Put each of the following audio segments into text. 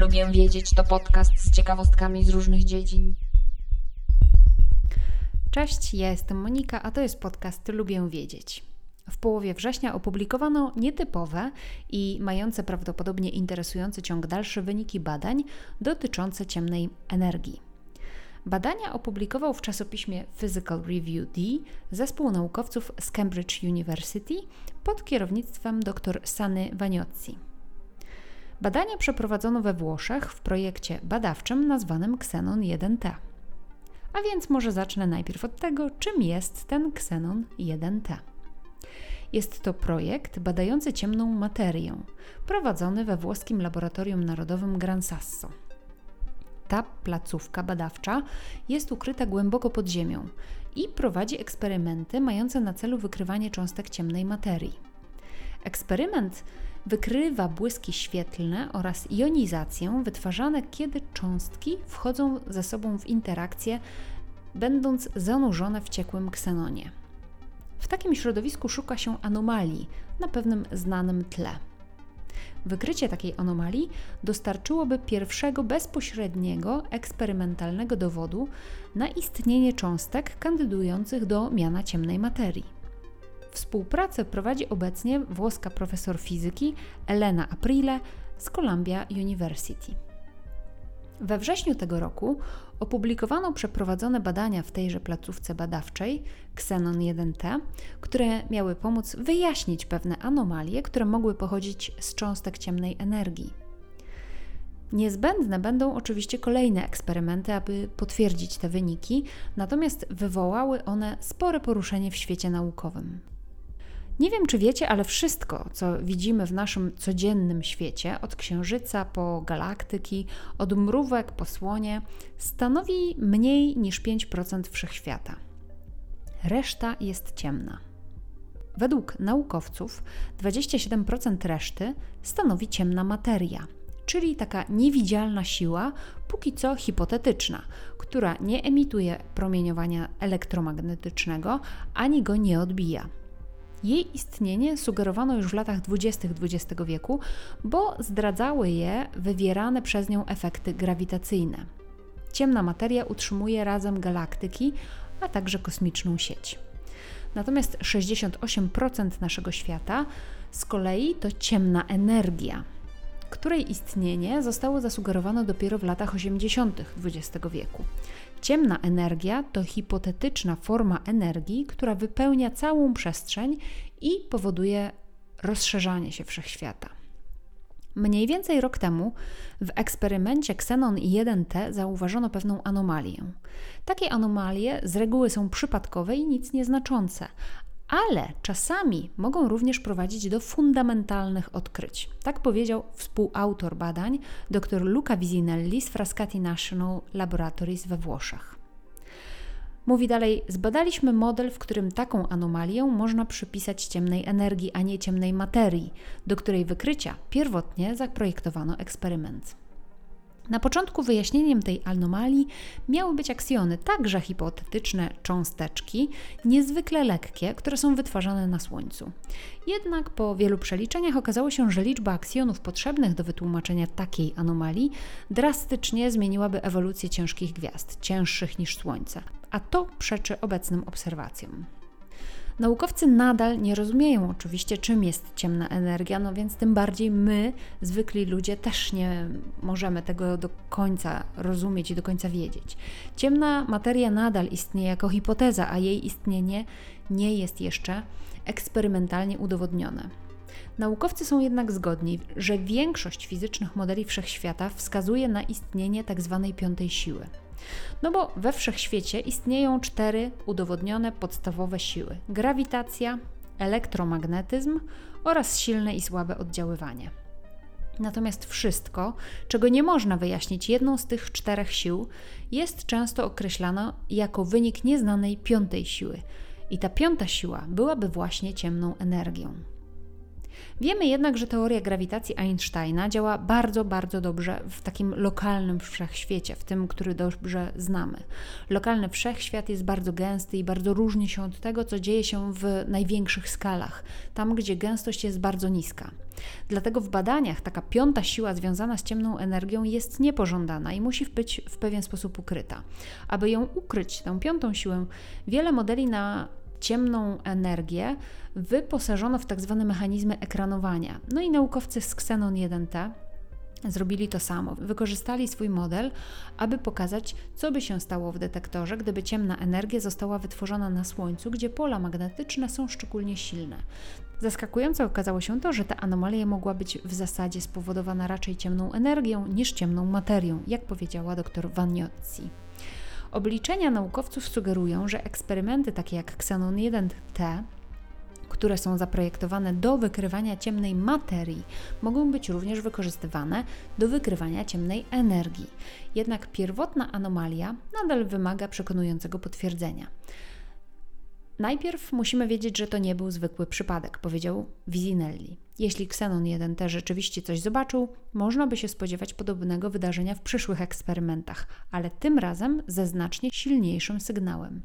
Lubię wiedzieć to podcast z ciekawostkami z różnych dziedzin. Cześć, ja jestem Monika, a to jest podcast Lubię wiedzieć. W połowie września opublikowano nietypowe i mające prawdopodobnie interesujący ciąg dalszy wyniki badań dotyczące ciemnej energii. Badania opublikował w czasopiśmie Physical Review D zespół naukowców z Cambridge University pod kierownictwem dr Sany Vaniozzi. Badania przeprowadzono we Włoszech w projekcie badawczym nazwanym Xenon 1T. A więc może zacznę najpierw od tego, czym jest ten Xenon 1T. Jest to projekt badający ciemną materię, prowadzony we włoskim laboratorium narodowym Gran Sasso. Ta placówka badawcza jest ukryta głęboko pod ziemią i prowadzi eksperymenty mające na celu wykrywanie cząstek ciemnej materii. Eksperyment wykrywa błyski świetlne oraz jonizację wytwarzane, kiedy cząstki wchodzą ze sobą w interakcję, będąc zanurzone w ciekłym ksenonie. W takim środowisku szuka się anomalii na pewnym znanym tle. Wykrycie takiej anomalii dostarczyłoby pierwszego bezpośredniego eksperymentalnego dowodu na istnienie cząstek kandydujących do miana ciemnej materii. Współpracę prowadzi obecnie włoska profesor fizyki Elena Aprile z Columbia University. We wrześniu tego roku opublikowano przeprowadzone badania w tejże placówce badawczej Xenon 1T, które miały pomóc wyjaśnić pewne anomalie, które mogły pochodzić z cząstek ciemnej energii. Niezbędne będą oczywiście kolejne eksperymenty, aby potwierdzić te wyniki, natomiast wywołały one spore poruszenie w świecie naukowym. Nie wiem, czy wiecie, ale wszystko, co widzimy w naszym codziennym świecie, od księżyca po galaktyki, od mrówek po słonie, stanowi mniej niż 5% wszechświata. Reszta jest ciemna. Według naukowców 27% reszty stanowi ciemna materia, czyli taka niewidzialna siła, póki co hipotetyczna, która nie emituje promieniowania elektromagnetycznego ani go nie odbija. Jej istnienie sugerowano już w latach 20. XX wieku, bo zdradzały je wywierane przez nią efekty grawitacyjne. Ciemna materia utrzymuje razem galaktyki, a także kosmiczną sieć. Natomiast 68% naszego świata z kolei to ciemna energia, której istnienie zostało zasugerowane dopiero w latach 80. XX wieku. Ciemna energia to hipotetyczna forma energii, która wypełnia całą przestrzeń i powoduje rozszerzanie się wszechświata. Mniej więcej rok temu w eksperymencie Xenon 1T zauważono pewną anomalię. Takie anomalie z reguły są przypadkowe i nic nieznaczące, ale czasami mogą również prowadzić do fundamentalnych odkryć. Tak powiedział współautor badań dr Luca Visinelli z Frascati National Laboratories we Włoszech. Mówi dalej: Zbadaliśmy model, w którym taką anomalię można przypisać ciemnej energii, a nie ciemnej materii, do której wykrycia pierwotnie zaprojektowano eksperyment. Na początku wyjaśnieniem tej anomalii miały być aksjony, także hipotetyczne cząsteczki, niezwykle lekkie, które są wytwarzane na Słońcu. Jednak po wielu przeliczeniach okazało się, że liczba aksjonów potrzebnych do wytłumaczenia takiej anomalii drastycznie zmieniłaby ewolucję ciężkich gwiazd, cięższych niż Słońce, a to przeczy obecnym obserwacjom. Naukowcy nadal nie rozumieją oczywiście, czym jest ciemna energia, no więc tym bardziej my, zwykli ludzie, też nie możemy tego do końca rozumieć i do końca wiedzieć. Ciemna materia nadal istnieje jako hipoteza, a jej istnienie nie jest jeszcze eksperymentalnie udowodnione. Naukowcy są jednak zgodni, że większość fizycznych modeli wszechświata wskazuje na istnienie tzw. Tak piątej siły. No bo we wszechświecie istnieją cztery udowodnione podstawowe siły: grawitacja, elektromagnetyzm oraz silne i słabe oddziaływanie. Natomiast wszystko, czego nie można wyjaśnić jedną z tych czterech sił, jest często określane jako wynik nieznanej piątej siły. I ta piąta siła byłaby właśnie ciemną energią. Wiemy jednak, że teoria grawitacji Einsteina działa bardzo, bardzo dobrze w takim lokalnym wszechświecie, w tym, który dobrze znamy. Lokalny wszechświat jest bardzo gęsty i bardzo różni się od tego, co dzieje się w największych skalach, tam gdzie gęstość jest bardzo niska. Dlatego w badaniach taka piąta siła związana z ciemną energią jest niepożądana i musi być w pewien sposób ukryta. Aby ją ukryć, tę piątą siłę, wiele modeli na ciemną energię wyposażono w tak zwane mechanizmy ekranowania. No i naukowcy z Xenon 1T zrobili to samo. Wykorzystali swój model, aby pokazać, co by się stało w detektorze, gdyby ciemna energia została wytworzona na Słońcu, gdzie pola magnetyczne są szczególnie silne. Zaskakujące okazało się to, że ta anomalia mogła być w zasadzie spowodowana raczej ciemną energią niż ciemną materią, jak powiedziała dr Vaniozzi. Obliczenia naukowców sugerują, że eksperymenty takie jak Xenon 1T które są zaprojektowane do wykrywania ciemnej materii, mogą być również wykorzystywane do wykrywania ciemnej energii. Jednak pierwotna anomalia nadal wymaga przekonującego potwierdzenia. Najpierw musimy wiedzieć, że to nie był zwykły przypadek, powiedział Vizinelli. Jeśli Xenon 1T rzeczywiście coś zobaczył, można by się spodziewać podobnego wydarzenia w przyszłych eksperymentach, ale tym razem ze znacznie silniejszym sygnałem.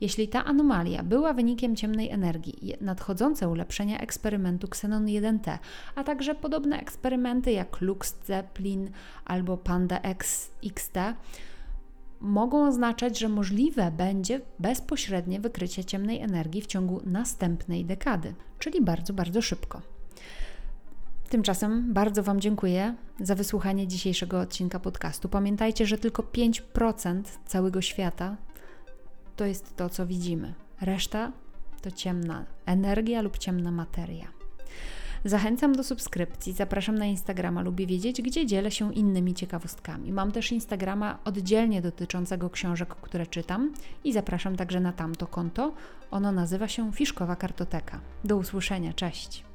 Jeśli ta anomalia była wynikiem ciemnej energii, nadchodzące ulepszenia eksperymentu Xenon 1T, a także podobne eksperymenty jak Lux Zeppelin albo Panda X XT, mogą oznaczać, że możliwe będzie bezpośrednie wykrycie ciemnej energii w ciągu następnej dekady, czyli bardzo, bardzo szybko. Tymczasem bardzo Wam dziękuję za wysłuchanie dzisiejszego odcinka podcastu. Pamiętajcie, że tylko 5% całego świata to jest to, co widzimy. Reszta to ciemna energia lub ciemna materia. Zachęcam do subskrypcji, zapraszam na Instagrama, lubię wiedzieć, gdzie dzielę się innymi ciekawostkami. Mam też Instagrama oddzielnie dotyczącego książek, które czytam i zapraszam także na tamto konto. Ono nazywa się Fiszkowa Kartoteka. Do usłyszenia, cześć!